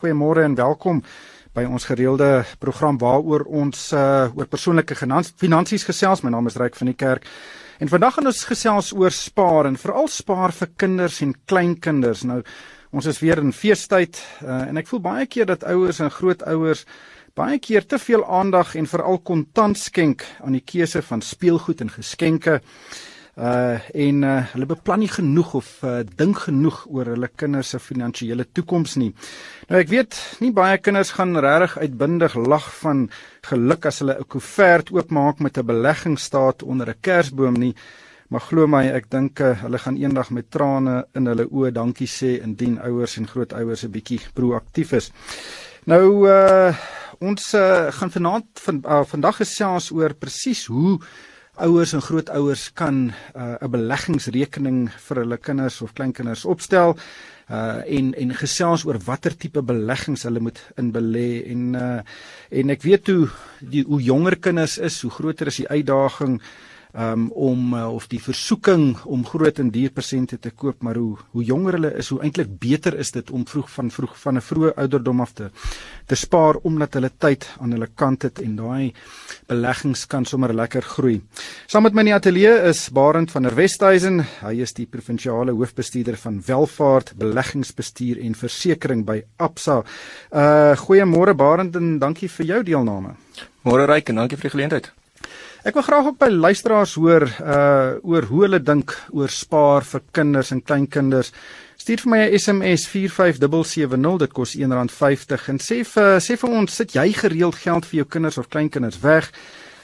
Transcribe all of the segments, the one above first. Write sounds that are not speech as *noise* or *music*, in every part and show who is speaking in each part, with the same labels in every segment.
Speaker 1: Goeiemôre en welkom by ons gereelde program waaroor ons uh, oor persoonlike finansies gesels. My naam is Ryk van die Kerk. En vandag gaan ons gesels oor spaar en veral spaar vir kinders en kleinkinders. Nou ons is weer in feestyd uh, en ek voel baie keer dat ouers en grootouers baie keer te veel aandag en veral kontant skenk aan die keuse van speelgoed en geskenke uh en uh, hulle beplan nie genoeg of uh, dink genoeg oor hulle kinders se finansiële toekoms nie. Nou ek weet nie baie kinders gaan regtig uitbundig lag van geluk as hulle 'n koevert oopmaak met 'n beleggingsstaat onder 'n kersboom nie. Maar glo my, ek dink uh, hulle gaan eendag met trane in hulle oë dankie sê indien ouers en grootouers 'n bietjie proaktief is. Nou uh ons uh, gaan vanaand van uh, vandag gesels oor presies hoe ouers en grootouers kan 'n uh, beleggingsrekening vir hulle kinders of kleinkinders opstel uh en en gesels oor watter tipe beleggings hulle moet in belê. En uh en ek weet hoe die hoe jonger kinders is, hoe groter is die uitdaging um, om uh, of die versoeking om groot en duur persente te koop, maar hoe hoe jonger hulle is, hoe eintlik beter is dit om vroeg van vroeg van 'n vroeë ouderdom af te te spaar omdat hulle tyd aan hulle kant het en daai beleggings kan sommer lekker groei. Saam met my in die ateljee is Barend van der Westhuizen. Hy is die provinsiale hoofbestuurder van welvaart, beleggingsbestuur en versekerings by Absa. Uh goeiemôre Barend en dankie vir jou deelname.
Speaker 2: Môre Ryk en dankie vir die geleentheid.
Speaker 1: Ek wil graag ook by luisteraars hoor uh oor hoe hulle dink oor spaar vir kinders en kleinkinders. Stuur vir my 'n SMS 45770 dit kos R1.50 en sê vir sê vir ons sit jy gereeld geld vir jou kinders of kleinkinders weg?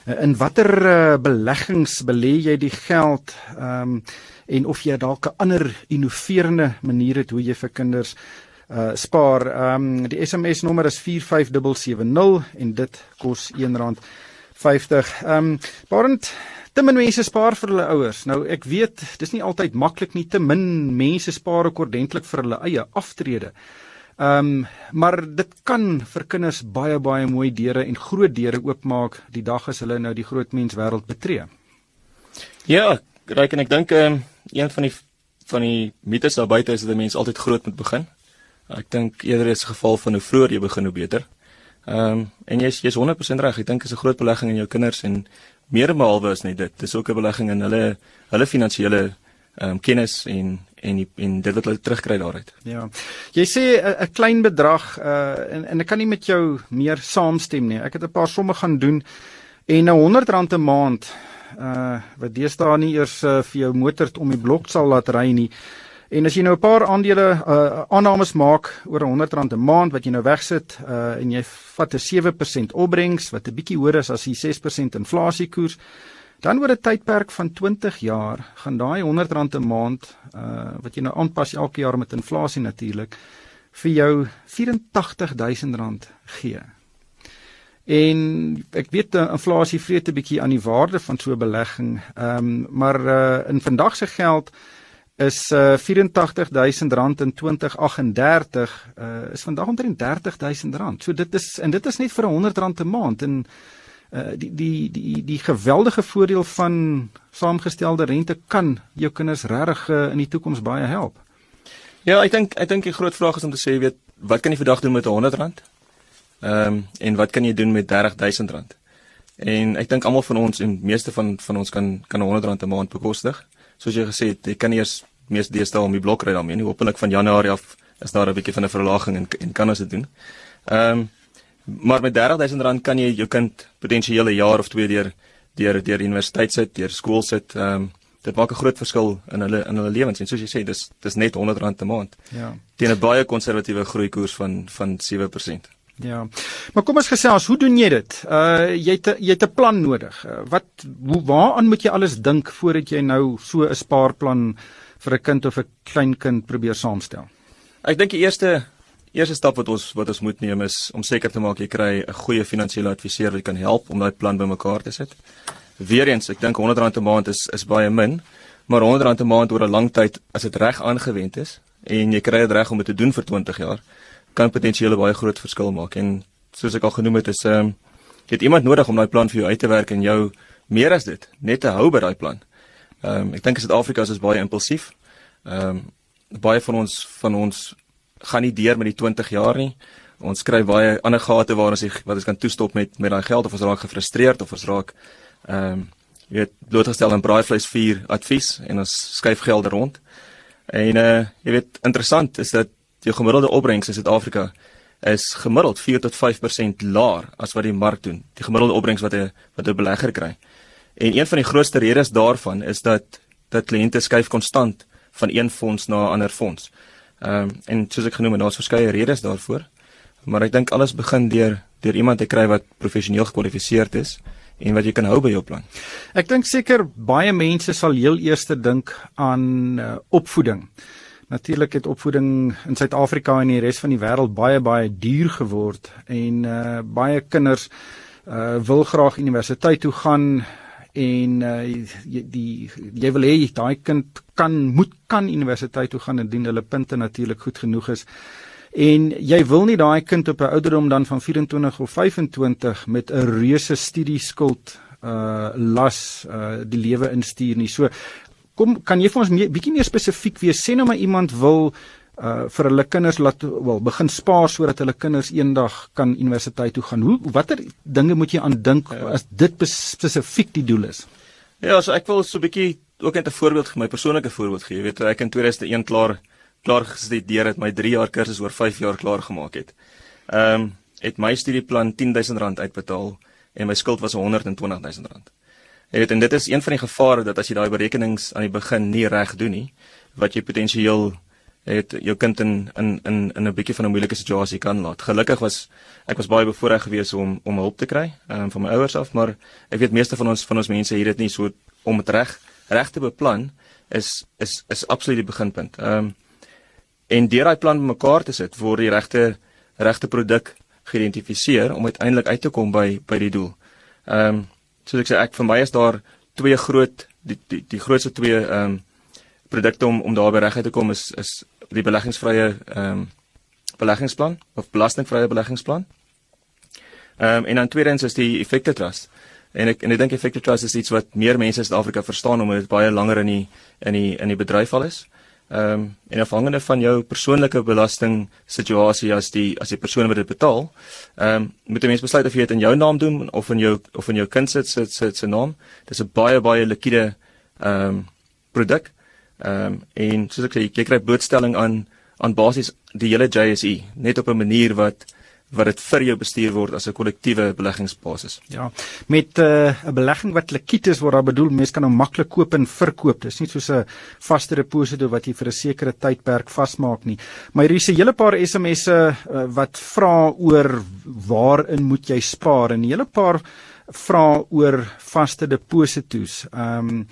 Speaker 1: Uh, in watter uh, beleggings belê jy die geld? Um en of jy dalk 'n ander innoverende manier het hoe jy vir kinders uh spaar. Um die SMS nommer is 45770 en dit kos R1.50. 50. Ehm um, Barend te min mense spaar vir hulle ouers. Nou ek weet dis nie altyd maklik nie te min mense spaar ook ordentlik vir hulle eie aftrede. Ehm um, maar dit kan vir kinders baie baie mooi deure en groot deure oopmaak die dag as hulle nou die groot mens wêreld betree.
Speaker 2: Ja, reik en ek dink ehm um, een van die van die mites daar buite is dat 'n mens altyd groot moet begin. Ek dink eerder is 'n geval van hoe vroeër jy begin hoe beter. Ehm um, en jy's jy's 100% reg. Ek dink dit is 'n groot belegging in jou kinders en meer behalwe is net dit. Dis ook 'n belegging in hulle hulle finansiële ehm um, kennis en en die, en dit wat hulle terugkry daaruit.
Speaker 1: Ja. Jy sê 'n klein bedrag uh en en ek kan nie met jou meer saamstem nie. Ek het 'n paar somme gaan doen en nou R100 'n maand uh wat deesdae nie eers uh, vir jou motor om die blok sal laat ry nie. En as jy nou 'n paar aandele uh, aannames maak oor R100 'n maand wat jy nou wegsit uh, en jy vat 'n 7% opbrengs wat 'n bietjie hoër is as die 6% inflasiekoers, dan oor 'n tydperk van 20 jaar gaan daai R100 'n maand uh, wat jy nou aanpas elke jaar met inflasie natuurlik vir jou R84000 gee. En ek weet inflasie vreet 'n bietjie aan die waarde van so 'n belegging, ehm um, maar uh, in vandag se geld is uh, R84000 in 2038 uh, is vandag omtrent R30000. So dit is en dit is net vir R100 'n maand en uh, die die die die geweldige voordeel van saamgestelde rente kan jou kinders regtig uh, in die toekoms baie help.
Speaker 2: Ja, ek dink ek dink die groot vraag is om te sê, weet, wat kan jy vandag doen met R100? Ehm um, en wat kan jy doen met R30000? En ek dink almal van ons en meeste van van ons kan kan R100 'n maand bekostig soos jy gesê het, jy kan eers mees deesdae om die blok ry daarmee. Hoopelik van Januarie af is daar 'n bietjie van 'n verlaging en en kan ons dit doen. Ehm um, maar met R30000 kan jy jou kind potensiële jaar of twee deur deur deur universiteit sit, deur skool sit. Ehm um, dit maak 'n groot verskil in hulle in hulle lewens en soos jy sê, dis dis net R100 'n maand. Ja. Teen 'n baie konservatiewe groeikoers van van 7%.
Speaker 1: Ja. Maar kom ons gesels, hoe doen jy dit? Uh jy het jy het 'n plan nodig. Uh, wat hoe waaraan moet jy alles dink voordat jy nou so 'n spaarplan vir 'n kind of 'n kleinkind probeer saamstel?
Speaker 2: Ek dink die eerste eerste stap wat ons wat ons moet neem is om seker te maak jy kry 'n goeie finansiële adviseur wat kan help om daai plan bymekaar te sit. Weereens, ek dink R100 'n maand is is baie min, maar R100 'n maand oor 'n lang tyd as dit reg aangewend is en jy kry dit reg om dit te doen vir 20 jaar kan potensieel 'n baie groot verskil maak en soos ek al genoem het is ehm um, jy het iemand nodig om daai plan vir jou uit te werk en jou meer as dit net te hou by daai plan. Ehm um, ek dink Suid-Afrika is baie impulsief. Ehm um, baie van ons van ons gaan nie deur met die 20 jaar nie Ons kry baie ander gate waar ons wat ons kan toestop met met daai geld of ons raak gefrustreerd of ons raak ehm um, jy weet blootgestel aan braaivleisvuur advies en ons skuif gelde rond. En uh jy weet interessant is dat die gemiddelde opbrengs in Suid-Afrika is gemiddeld 4 tot 5% laer as wat die mark doen. Die gemiddelde opbrengs wat 'n wat 'n belegger kry. En een van die grootste redes daarvan is dat dat kliënte skuif konstant van een fonds na 'n ander fonds. Ehm um, en soos ek genoem het, daar's verskeie redes daarvoor. Maar ek dink alles begin deur deur iemand te kry wat professioneel gekwalifiseerd is en wat jy kan hou by jou plan.
Speaker 1: Ek dink seker baie mense sal heel eers dink aan uh, opvoeding. Natuurlik het opvoeding in Suid-Afrika en die res van die wêreld baie baie duur geword en uh baie kinders uh wil graag universiteit toe gaan en uh die, die jy wil hê daai kind kan moet kan universiteit toe gaan indien hulle punte natuurlik goed genoeg is. En jy wil nie daai kind op 'n ouderdom dan van 24 of 25 met 'n reuse studieskuld uh las uh die lewe instuur nie. So Kom kan jy vir ons meer bietjie meer spesifiek wees? Sê nou maar iemand wil uh vir hulle kinders laat wel begin spaar sodat hulle kinders eendag kan universiteit toe gaan. Hoe watter dinge moet jy aan dink ja. as dit spesifiek die doel is?
Speaker 2: Ja, so ek wil so 'n bietjie ook net 'n voorbeeld gee, my persoonlike voorbeeld gee. Jy weet, ek in 2001 klaar klaar gestudeer het, my 3 jaar kursus oor 5 jaar klaar gemaak het. Ehm um, het my studieplan R10000 uitbetaal en my skuld was R120000. Jy weet en dit is een van die gevare dat as jy daai berekenings aan die begin nie reg doen nie, wat jy potensieel het jou kind in in in in 'n bietjie van 'n moeilike situasie kan laat. Gelukkig was ek was baie bevoorreg geweest om om hulp te kry um, van my ouers af, maar ek weet meeste van ons van ons mense hier dit nie so om dit reg reg te beplan is is is absoluut die beginpunt. Ehm um, en deur daai plan bymekaar te sit word die regte regte produk geïdentifiseer om uiteindelik uit te kom by by die doel. Ehm um, soos ek sê ek vir my is daar twee groot die die, die grootste twee ehm um, produkte om om daarby reg uit te kom is is die beleggingsvrye ehm um, beleggingsplan of belastingvrye beleggingsplan. Ehm um, en dan tweedens is die effective trust. En ek en ek dink effective trust is iets wat meer mense in Suid-Afrika verstaan omdat dit baie langer in die in die in die bedryf al is. Ehm um, en afhangende van jou persoonlike belasting situasie as die as die persoon wat dit betaal, ehm um, moet 'n mens besluit of jy dit in jou naam doen of in jou of in jou kind se se se se naam. Dis 'n baie baie likwide ehm um, produk. Ehm um, en soos ek sê, jy kry blootstelling aan aan basies die hele JSE net op 'n manier wat wat dit vir jou bestuur word as 'n kollektiewe beleggingsbasis.
Speaker 1: Ja. Met eh, 'n uh, belegging wat likwid is, word daar bedoel mense kan hom maklik koop en verkoop. Dis nie soos 'n vaste deposito wat jy vir 'n sekere tydperk vasmaak nie. Maar hier is 'n hele paar SMS'e uh, wat vra oor waarin moet jy spaar en 'n hele paar vra oor vaste depositos. Ehm um,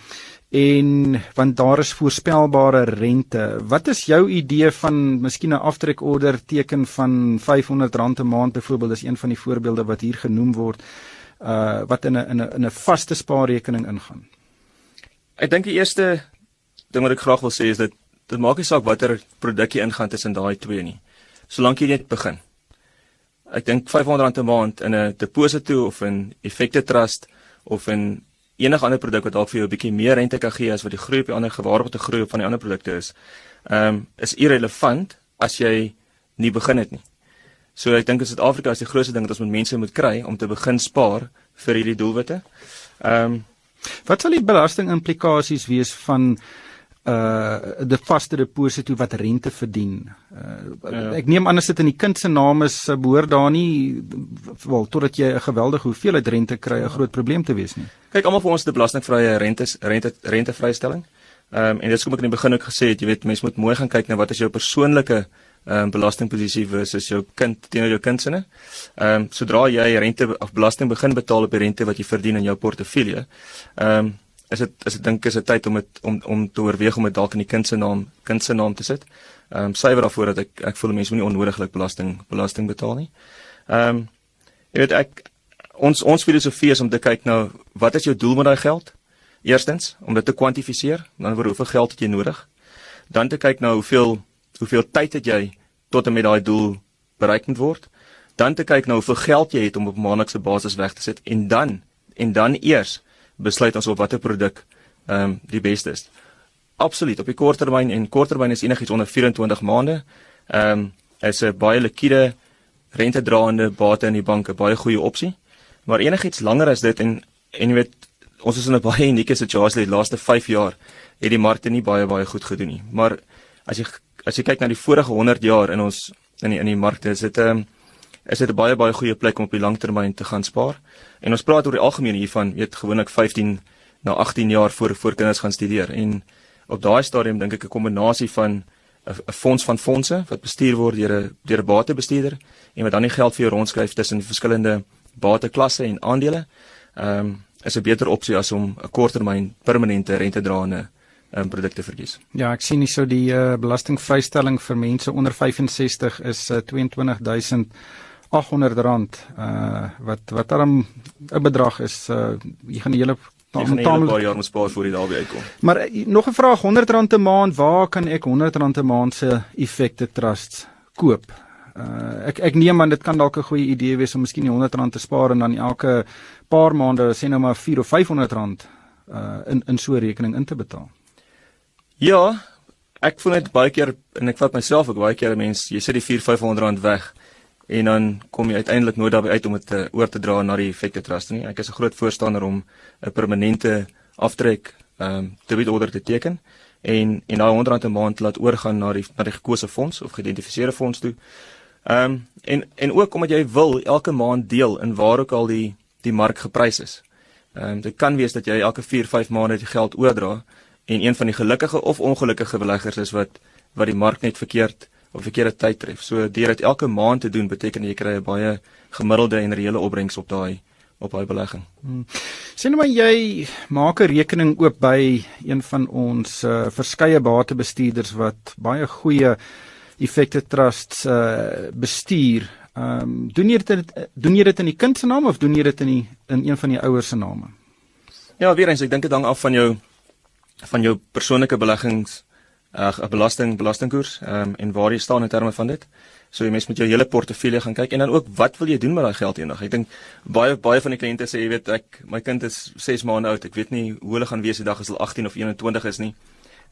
Speaker 1: en want daar is voorspelbare rente. Wat is jou idee van miskien 'n aftrekorder teken van R500 'n maand byvoorbeeld is een van die voorbeelde wat hier genoem word uh wat in 'n in 'n in 'n vaste spaarrekening ingaan.
Speaker 2: Ek dink die eerste ding wat ek graag wil sê is dat dit maak nie saak watter produk jy ingaan tussen daai twee nie. Solank jy net begin. Ek dink R500 'n maand in 'n deposito of in effekte trust of in enige ander produk wat dalk vir jou 'n bietjie meer rente kan gee as wat die groei op die ander gewaarborgde groei op van die ander produkte is, ehm um, is irrelevant as jy nie begin het nie. So ek dink in Suid-Afrika is die grootste ding wat ons met mense moet kry om te begin spaar vir hierdie doelwitte. Ehm um,
Speaker 1: wat sal die belasting implikasies wees van uh die vaste deposito wat rente verdien. Uh ja. ek neem aan as dit in die kind se naam is, uh, behoort daar nie wel totdat jy 'n geweldige hoeveelheid rente kry 'n groot probleem te wees nie.
Speaker 2: Kyk, almal vir ons 'n belastingvrye rentes rente rentevrystelling. Ehm um, en dit is kom ek in die begin ook gesê het, jy weet mense moet mooi gaan kyk na wat is jou persoonlike ehm um, belastingposisie versus jou kind teenoor jou kind se. Ehm um, sodra jy rente of belasting begin betaal op die rente wat jy verdien in jou portefeulje, ehm um, is dit is dit dink is dit tyd om het, om om te oorweeg om dit dalk in die kind se naam kind se naam te sit. Ehm um, suiwer daarvoor dat ek ek voel mense moenie onnodiglik belasting belasting betaal nie. Ehm um, jy weet ek ons ons filosofie is om te kyk nou wat is jou doel met daai geld? Eerstens om dit te kwantifiseer, dan oor hoeveel geld het jy nodig? Dan te kyk nou hoeveel hoeveel tyd het jy tot en met daai doel bereik moet word? Dan te kyk nou hoeveel geld jy het om op maandelikse basis weg te sit en dan en dan eers besluit ons op watter produk ehm um, die beste is. Absoluut op die korttermyn en korttermyn is enigiets onder 24 maande. Ehm um, is 'n baie likwide rentedraende bate in die bank 'n baie goeie opsie. Maar enigiets langer as dit en en jy weet ons is in 'n baie *laughs* unieke situasie die laaste 5 jaar het die markte nie baie baie goed gedoen nie. Maar as jy as jy kyk na die vorige 100 jaar in ons in die in die markte is dit 'n um, is dit 'n baie baie goeie plek om op die langtermyn te gaan spaar. En ons praat oor die algemeen hiervan, weet gewoonlik 15 na 18 jaar voor voor kinders gaan studeer en op daai stadium dink ek 'n kombinasie van 'n fonds van fondse wat bestuur word deur 'n deur 'n batebestuurder en wat dan die geld vir jou rondskryf tussen die verskillende bateklasse en aandele. Ehm um, is 'n beter opsie as om 'n korttermyn permanente rentedraende um, produkte verkies.
Speaker 1: Ja, ek sien hierso die uh, belastingvrystelling vir mense onder 65 is uh, 22800 rand uh wat wat dan 'n bedrag is uh jy gaan die hele
Speaker 2: Jy gaan 'n hele paar jaar moet spaar voor jy daarby uitkom.
Speaker 1: Maar eh, nog 'n vraag, R100 'n maand, waar kan ek R100 'n maand se effekte trusts koop? Uh, ek ek neem aan dit kan dalk 'n goeie idee wees om miskien R100 te spaar en dan elke paar maande sê nou maar 4 of R500 uh in in so 'n rekening in te betaal.
Speaker 2: Ja, ek voel net baie keer en ek vat myself ook baie keer mense, jy sit die 4 500 rand weg en dan kom jy uiteindelik nooit daarby uit om dit uh, oor te dra na die effekte trust nie. Ek is 'n groot voorstander om 'n permanente aftrek ehm um, debit order te teken en en daai R100 'n maand laat oorgaan na die na die gekose fonds of geïdentifiseerde fonds toe. Ehm um, en en ook omdat jy wil elke maand deel in waar ook al die die mark geprys is. Ehm um, dit kan wees dat jy elke 4, 5 maande die geld oordra en een van die gelukkige of ongelukkige beleggers is wat wat die mark net verkeerd op verkeerde tyd tref. So deur dit elke maand te doen beteken jy kry 'n baie gemiddelde en reële opbrengs op daai op daai belegging. Hmm.
Speaker 1: Sien nou maar jy maak 'n rekening oop by een van ons uh, verskeie batebestuurders wat baie goeie effekte trusts uh, bestuur. Ehm um, doen jy dit doen jy dit in die kind se naam of doen jy dit in die in een van die ouers se name?
Speaker 2: Ja, weer eens, ek dink dit hang af van jou van jou persoonlike beleggings uh, belasting belastingkoers um, en waar jy staan in terme van dit. So jy mens met jou hele portefeulje gaan kyk en dan ook wat wil jy doen met daai geld eendag? Ek dink baie baie van die kliënte sê jy weet ek my kind is 6 maande oud. Ek weet nie hoe hulle gaan wees die dag as hulle 18 of 21 is nie.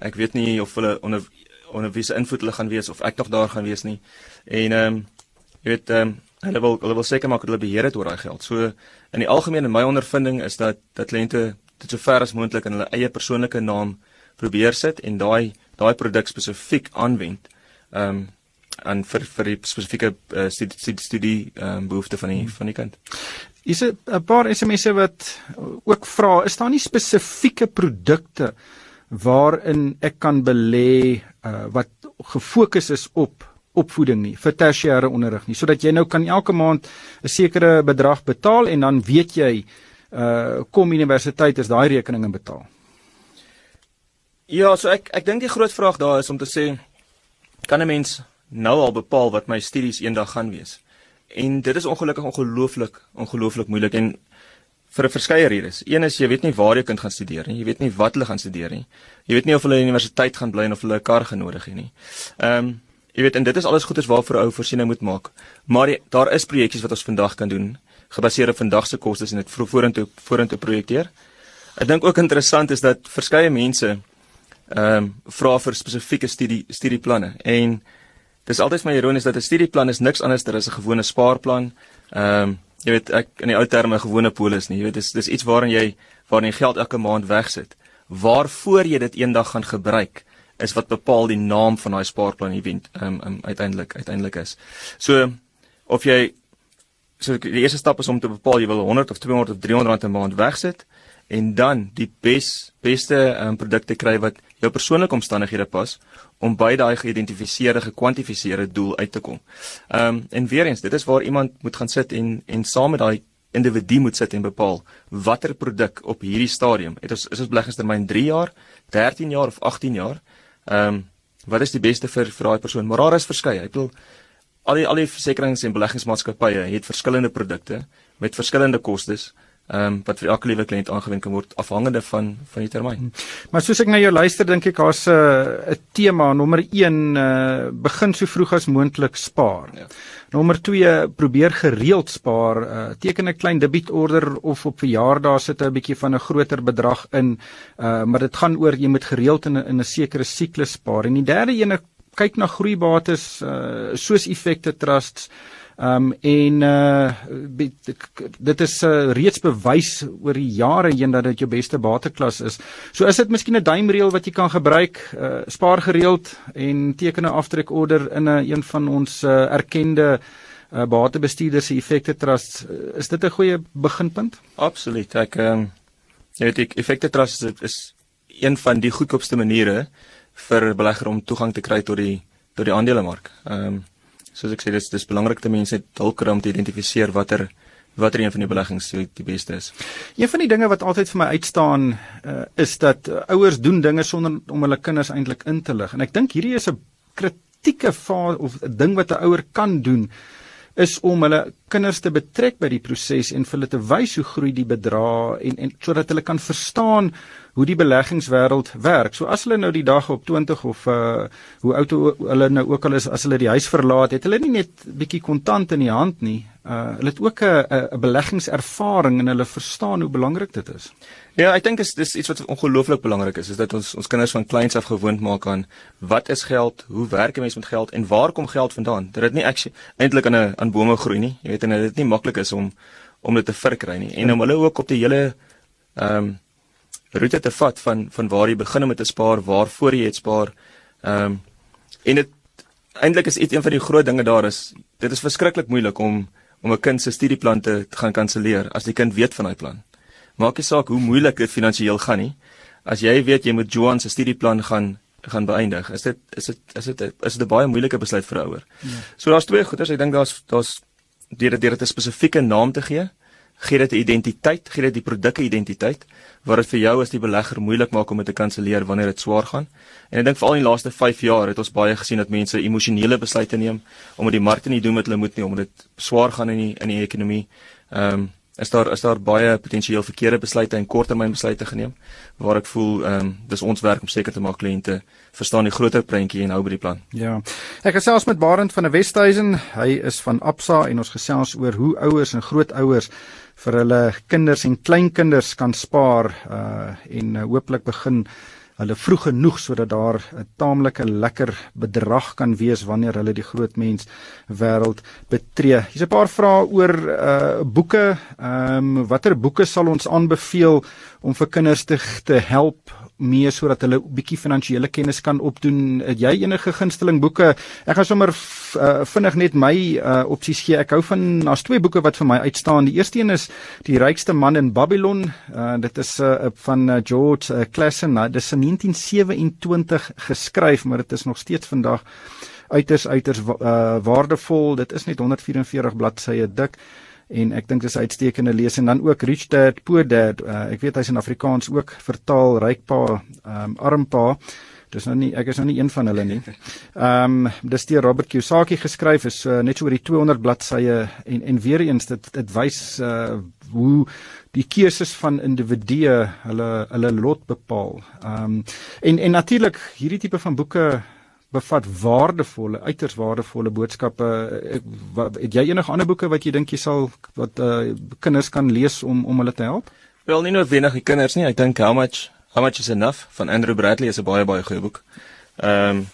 Speaker 2: Ek weet nie of hulle onder onder wie se invloed hulle gaan wees of ek nog daar gaan wees nie. En ehm um, jy weet ehm um, hulle wil hulle wil seker maak dat hulle beheer het oor daai geld. So in die algemeen in my ondervinding is dat dat kliënte dit so ver as moontlik in hulle eie persoonlike naam probeer sit en daai daai produk spesifiek aanwend ehm um, aan vir vir die spesifieke uh, studie studie, studie um, behoefte van die hmm. van die kind.
Speaker 1: Is 'n paar SMS'e wat ook vra, is daar nie spesifieke produkte waarin ek kan belê uh, wat gefokus is op opvoeding nie vir tersiêre onderrig nie sodat jy nou kan elke maand 'n sekere bedrag betaal en dan weet jy uh kom universiteit is daai rekeninge betaal.
Speaker 2: Ja, so ek ek dink die groot vraag daar is om te sê kan 'n mens nou al bepaal wat my studies eendag gaan wees? En dit is ongelukkig ongelooflik, ongelooflik moeilik en vir 'n verskeie redes. Een is jy weet nie waar jou kind gaan studeer nie. Jy weet nie wat hulle gaan studeer nie. Jy weet nie of hulle universiteit gaan bly of hulle 'n kar genodig het nie. Ehm um, jy weet en dit is alles goeders waarvoor ou voorsiening moet maak. Maar die, daar is projekte wat ons vandag kan doen gebaseer op vandag se kostes en dit vorentoe vorentoe projekteer. Ek dink ook interessant is dat verskeie mense ehm um, vra vir spesifieke studie studieplanne en dis altyd my ironies dat 'n studieplan is niks anders as 'n gewone spaarplan. Ehm um, jy weet ek in die ou terme gewone polis nie. Jy weet dis dis iets waarin jy waarin jy geld elke maand wegsit. Waarvoor jy dit eendag gaan gebruik is wat bepaal die naam van daai spaarplan event ehm um, um, uiteindelik uiteindelik is. So of jy so die eerste stap is om te bepaal jy wil 100 of 200 of 300 rand 'n maand wegsit en dan die bes beste um, produkte kry wat jou persoonlike omstandighede pas om by daai geïdentifiseerde gekwantifiseerde doel uit te kom. Ehm um, en weer eens, dit is waar iemand moet gaan sit en en saam met daai individu moet sit en bepaal watter produk op hierdie stadium. Het ons is ons beleggingstermyn 3 jaar, 13 jaar of 18 jaar. Ehm um, wat is die beste vir vir daai persoon? Maar daar is verskeie. Ek bedoel al die al die versekerings en beleggingsmaatskappye het verskillende produkte met verskillende kostes ehm um, wat vir elke liewe kliënt aangewend kan word afhangende van van die termyn. Hmm.
Speaker 1: Maar soos ek na jou luister dink ek daar's 'n uh, 'n tema nommer 1 uh, begin so vroeg as moontlik spaar. Ja. Nommer 2 probeer gereeld spaar, uh, teken 'n klein debietorder of op verjaardae sit 'n bietjie van 'n groter bedrag in, uh, maar dit gaan oor jy moet gereeld in 'n in 'n sekere siklus spaar. En die derde ene kyk na groeibates uh, soos effekte trusts Ehm um, en uh dit is uh, reeds bewys oor die jare heen dat dit jou beste bateklas is. So is dit miskien 'n duimreël wat jy kan gebruik, uh, spaar gereeld en teken 'n aftrekorder in 'n een van ons uh, erkende uh, batebestuurders se effekte trust. Uh, is dit 'n goeie beginpunt?
Speaker 2: Absoluut. Ek ehm um, jy weet ek effekte trust is, is een van die goedkoopste maniere vir belegger om toegang te kry tot die tot die aandelemark. Ehm um, soos ek sê dis dis belangrik dat mense dalk kry om te identifiseer watter watter een van die beleggings die, die beste is.
Speaker 1: Een van die dinge wat altyd vir my uitstaan uh, is dat uh, ouers doen dinge sonder om hulle kinders eintlik in te lig. En ek dink hierdie is 'n kritieke fase of 'n ding wat 'n ouer kan doen is om hulle kinders te betrek by die proses en vir hulle te wys hoe groei die bedrag en en sodat hulle kan verstaan hoe die beleggingswêreld werk. So as hulle nou die dag op 20 of uh hoe oud hulle nou ook al is as hulle die huis verlaat, het hulle nie net bietjie kontant in die hand nie. Uh hulle het ook 'n 'n beleggingservaring en hulle verstaan hoe belangrik dit is.
Speaker 2: Ja, ek dink dis dis iets wat ongelooflik belangrik is, is dat ons ons kinders van kleins af gewoond maak aan wat is geld, hoe werk 'n mens met geld en waar kom geld vandaan? Dat dit nie eintlik aan 'n aan bome groei nie. Jy weet en dit nie maklik is om om dit te verkry nie. En om hulle ook op die hele ehm um, roete te vat van van waar jy begin met te spaar, waarvoor jy het spaar. Ehm um, en dit eintlik is iets een van die groot dinge daar is dit is verskriklik moeilik om om 'n kind se studieplan te, gaan kanselleer as die kind weet van daai plan. Maak nie saak hoe moeilik dit finansiëel gaan nie. As jy weet jy moet Johan se studieplan gaan gaan beëindig, is dit is dit is dit is dit 'n baie moeilike besluit vir 'n ouer. Ja. So daar's twee goeters, ek dink daar's daar's deur dit deur dit 'n spesifieke naam te gee gee dit 'n identiteit, gee dit die produkte identiteit wat dit vir jou as die belegger moeilik maak om dit te kanselleer wanneer dit swaar gaan. En ek dink veral in die laaste 5 jaar het ons baie gesien dat mense emosionele besluite neem omdat die markte nie doen wat hulle moet nie, omdat dit swaar gaan in die in die ekonomie. Ehm um, is daar is daar baie potensieel verkeerde besluite en korttermynbesluite geneem waar ek voel ehm um, dis ons werk om seker te maak kliënte verstaan die groter prentjie en hou by die plan.
Speaker 1: Ja. Ek gesels met Barend van der Westhuizen. Hy is van Absa en ons gesels oor hoe ouers en grootouers vir hulle kinders en kleinkinders kan spaar uh en uh, hooplik begin hulle vroeg genoeg sodat daar 'n taamlike lekker bedrag kan wees wanneer hulle die groot mens wêreld betree. Hier's 'n paar vrae oor uh boeke. Ehm um, watter boeke sal ons aanbeveel om vir kinders te te help mee sodat hulle 'n bietjie finansiële kennis kan opdoen. Het jy enige gunsteling boeke? Ek gaan sommer uh, vinnig net my uh, opsies gee. Ek hou van daar's twee boeke wat vir my uitstaan. Die eerste een is Die rykste man in Babylon. Uh, dit is uh, van uh, George uh, Clason. Uh, dit is in 1927 geskryf, maar dit is nog steeds vandag uiters uiters uh, waardevol. Dit is net 144 bladsye dik en ek dink dis 'n uitstekende lees en dan ook Rich Dad Poor Dad. Uh, ek weet hy's in Afrikaans ook vertaal ryk pa, um, arm pa. Dis nou nie ek is nou nie een van hulle nie. Ehm um, dis deur Robert Kiyosaki geskryf is uh, net so oor die 200 bladsye en en weer eens dit dit wys uh, hoe die keuses van individue hulle hulle lot bepaal. Ehm um, en en natuurlik hierdie tipe van boeke bevat waardevolle, uiters waardevolle boodskappe. Ek, wat, het jy enige ander boeke wat jy dink jy sal wat uh, kinders kan lees om om hulle te help?
Speaker 2: Wel nie noodwendig die kinders nie. Ek dink How much How much is enough van Andrew Bradley is 'n baie baie goeie boek. Ehm um,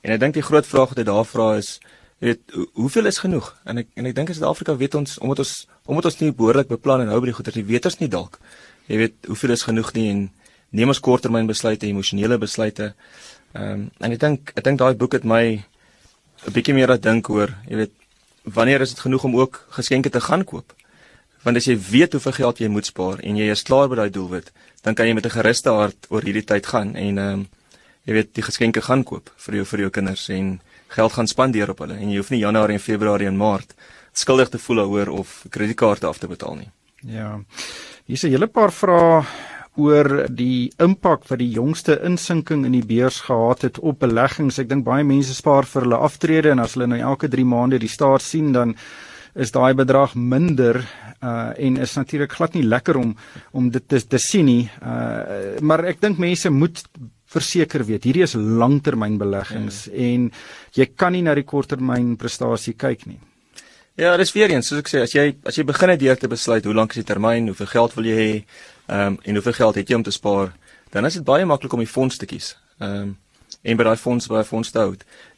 Speaker 2: en ek dink die groot vraag wat hy daar vra is weet hoeveel is genoeg? En ek en ek dink in Suid-Afrika weet ons omdat ons omdat ons nie behoorlik beplan en hou by die goeie, weet ons nie dalk. Jy weet hoeveel is genoeg nie en neem ons korttermynbesluite, emosionele besluite. Ehm um, en ek dink ek dink daai boek het my 'n bietjie meer laat dink oor, jy weet, wanneer is dit genoeg om ook geskenke te gaan koop? Want as jy weet hoeveel geld jy moet spaar en jy is klaar by daai doelwit, dan kan jy met 'n geruste hart oor hierdie tyd gaan en ehm um, jy weet die geskenke gaan koop vir jou vir jou kinders en geld gaan spandeer op hulle en jy hoef nie Januarie en Februarie en Maart skuldig te voel oor of kredietkaarte af te betaal nie.
Speaker 1: Ja. Hier's 'n hele paar vrae oor die impak wat die jongste insinking in die beurs gehad het op beleggings. Ek dink baie mense spaar vir hulle aftrede en as hulle nou elke 3 maande die staat sien dan is daai bedrag minder uh en is natuurlik glad nie lekker om om dit te, te sien nie. Uh maar ek dink mense moet verseker weet hierdie is langtermynbeleggings ja. en jy kan nie na die korttermyn prestasie kyk nie.
Speaker 2: Ja, dis weer eens, soos ek sê, as jy as jy begin het deur te besluit hoe lank is die termyn, hoeveel geld wil jy hê, ehm um, en hoeveel geld het jy om te spaar, dan is dit baie maklik om die fonds te kies. Ehm um, en by daai fonds by 'n fonds te hou.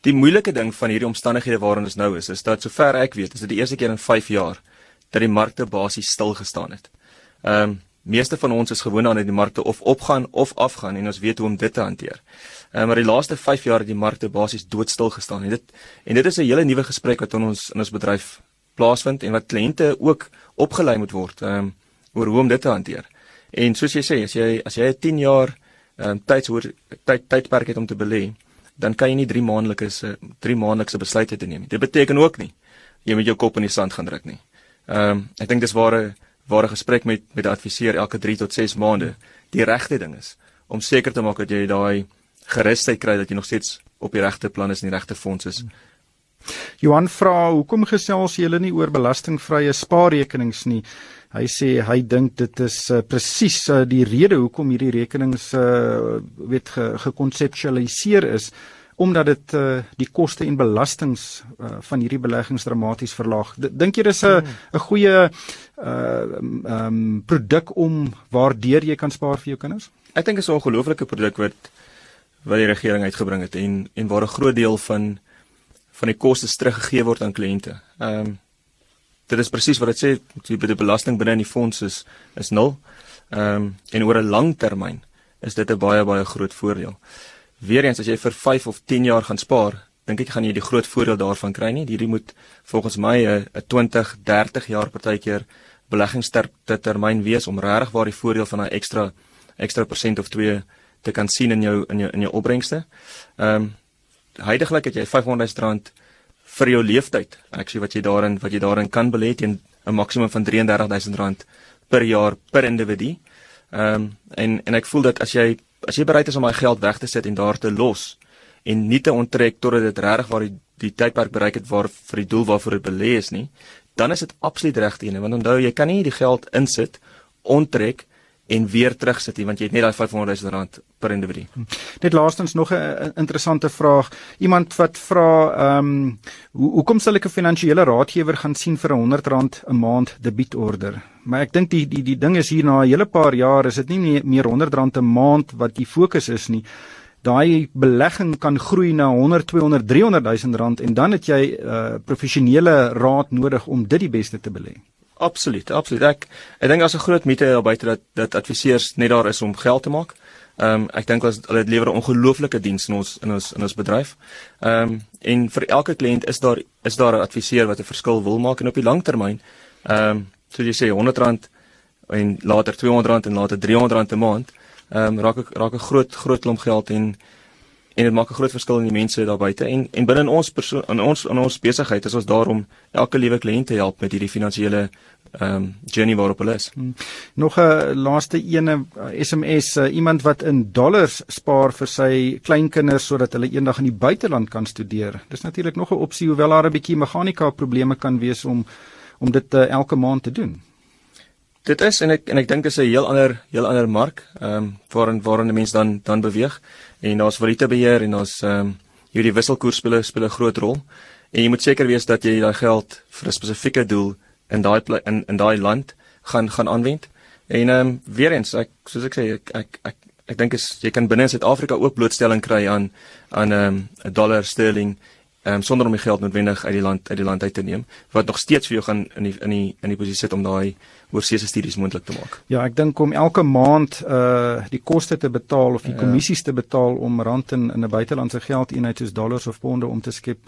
Speaker 2: Die moeilike ding van hierdie omstandighede waarin ons nou is, is dat sover ek weet, is dit die eerste keer in 5 jaar dat die markte basies stil gestaan het. Ehm um, meeste van ons is gewoond aan dat die markte of opgaan of afgaan en ons weet hoe om dit te hanteer. Um, maar die laaste 5 jaar het die markte basies doodstil gestaan en dit en dit is 'n hele nuwe gesprek wat in ons in ons bedryf plaasvind en wat kliënte ook opgelei moet word um, oor hoe om dit te hanteer. En soos jy sê, as jy as jy 'n 10 jaar um, tydshoor tyd tydperk het om te belê, dan kan jy nie 3 maandelikse 3 maandelikse besluite te neem. Dit beteken ook nie jy moet jou kop in die sand gaan druk nie. Ehm um, ek dink dis waar 'n waar 'n gesprek met met 'n adviseur elke 3 tot 6 maande die regte ding is om seker te maak dat jy daai gerusheid kry dat jy nog steeds op die regte plan is en die regte fonds is.
Speaker 1: Johan vra hoekom gesels julle nie oor belastingvrye spaarrekenings nie? Hy sê hy dink dit is uh, presies uh, die rede hoekom hierdie rekenings uh, weet gekonseptualiseer ge is omdat dit uh, die koste en belastings uh, van hierdie beleggings dramaties verlaag. Dink jy dis 'n 'n goeie uh um, produk om waardeur jy kan spaar vir jou kinders?
Speaker 2: Ek dink dit is 'n ongelooflike produk wat wat die regering uitgebring het en en waar 'n groot deel van van die kostes teruggegee word aan kliënte. Ehm um, dit is presies wat dit sê, die, die belasting binne in die fonds is is nul. Ehm um, en oor 'n lang termyn is dit 'n baie baie groot voordeel. Weereens as jy vir 5 of 10 jaar gaan spaar, dink ek gaan jy die groot voordeel daarvan kry nie. Hierdie moet volgens my 'n 20, 30 jaar partykeer beleggingstermyn wees om regtig waar die voordeel van 'n ekstra ekstra persent of 2 te kan sien in jou in jou in jou opbrengste. Ehm um, heidaglik het jy R500 vir jou leeftyd. Sê wat jy daarin wat jy daarin kan belê teen 'n maksimum van R33000 per jaar per individu. Ehm um, en en ek voel dat as jy as jy bereid is om daai geld weg te sit en daar te los en nie te onttrek totdat dit regtig waar die die tydperk bereik het waar vir die doel waarvoor dit belê is nie, dan is dit absoluut regte ene want onthou jy kan nie die geld insit, onttrek en weer terugsit nie want jy het net daai 500 000 rand per individu.
Speaker 1: Net laastens nog 'n interessante vraag. Iemand wat vra ehm um, hoe hoekom sal ek 'n finansiële raadgewer gaan sien vir 'n 100 rand 'n maand debietorder? Maar ek dink die die die ding is hier na 'n hele paar jaar is dit nie meer, meer 100 rand 'n maand wat die fokus is nie. Daai belegging kan groei na 100, 200, 300 000 rand en dan het jy 'n uh, professionele raad nodig om dit die beste te belê.
Speaker 2: Absoluut, absoluut. Ek ek dink daar's 'n groot mite daar buite dat dat adviseurs net daar is om geld te maak. Ehm um, ek dink hulle lewer 'n ongelooflike diens in ons in ons in ons bedryf. Ehm um, en vir elke kliënt is daar is daar 'n adviseur wat 'n verskil wil maak en op die lang termyn ehm um, soos jy sê R100 en later R200 en later R300 'n maand, ehm um, raak ek raak 'n groot groot klomp geld en en dit maak 'n groot verskil in die mense daar buite en en binne ons persoon in ons in ons besigheid is ons daar om elke liewe kliënt te help met hierdie finansiële ehm um, journey waarop hulle is. Hmm.
Speaker 1: Nog 'n laaste ene SMS uh, iemand wat in dollars spaar vir sy kleinkinders sodat hulle eendag in die buiteland kan studeer. Dis natuurlik nog 'n opsie hoewel daar 'n bietjie meganika probleme kan wees om om dit uh, elke maand te doen.
Speaker 2: Dit is en ek en ek dink dit is 'n heel ander heel ander mark ehm um, waarin waarin mense dan dan beweeg en daar's valutabeheer en daar's ehm um, hierdie wisselkoers speel speel 'n groot rol. En jy moet seker wees dat jy daai geld vir 'n spesifieke doel in daai in in daai land gaan gaan aanwend. En ehm um, weer eens ek soos ek sê ek ek ek, ek dink is jy kan binne Suid-Afrika ook blootstelling kry aan aan ehm um, 'n dollar sterling ehm um, sonder om die geld noodwendig uit die land uit die land uit te neem wat nog steeds vir jou gaan in die in die in die posisie sit om daai oorseese studies moontlik te maak.
Speaker 1: Ja, ek dink om elke maand uh die koste te betaal of die ja. kommissies te betaal om rand in in 'n buitelandse geldeenheid soos dollars of ponde om te skep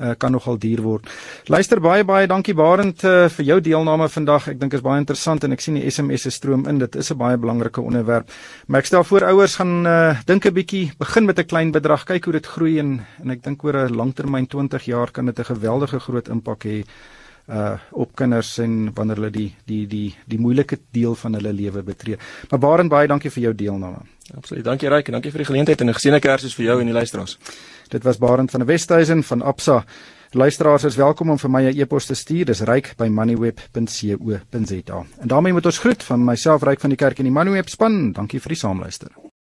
Speaker 1: uh, kan nogal duur word. Luister baie baie dankie Barend uh, vir jou deelname vandag. Ek dink is baie interessant en ek sien die SMS se stroom in. Dit is 'n baie belangrike onderwerp. Maar ek stel voor ouers gaan uh, dink 'n bietjie, begin met 'n klein bedrag, kyk hoe dit groei en en ek dink oor 'n langtermyn 20 jaar kan dit 'n geweldige groot impak hê uh op kinders en wanneer hulle die die die die moeilike deel van hulle lewe betree. Maar Barend baie dankie vir jou deelname.
Speaker 2: Absoluut. Dankie Ryk en dankie vir die geleentheid en 'n geseënde Kersfees vir jou en die luisteraars.
Speaker 1: Dit was Barend van Westhuizen van Absa. Luisteraars is welkom om vir my 'n e-pos te stuur. Dis ryk@moneyweb.co.za. En daarmee moet ons groet van myself Ryk van die Kerk en die Moneyweb span. Dankie vir die saamluister.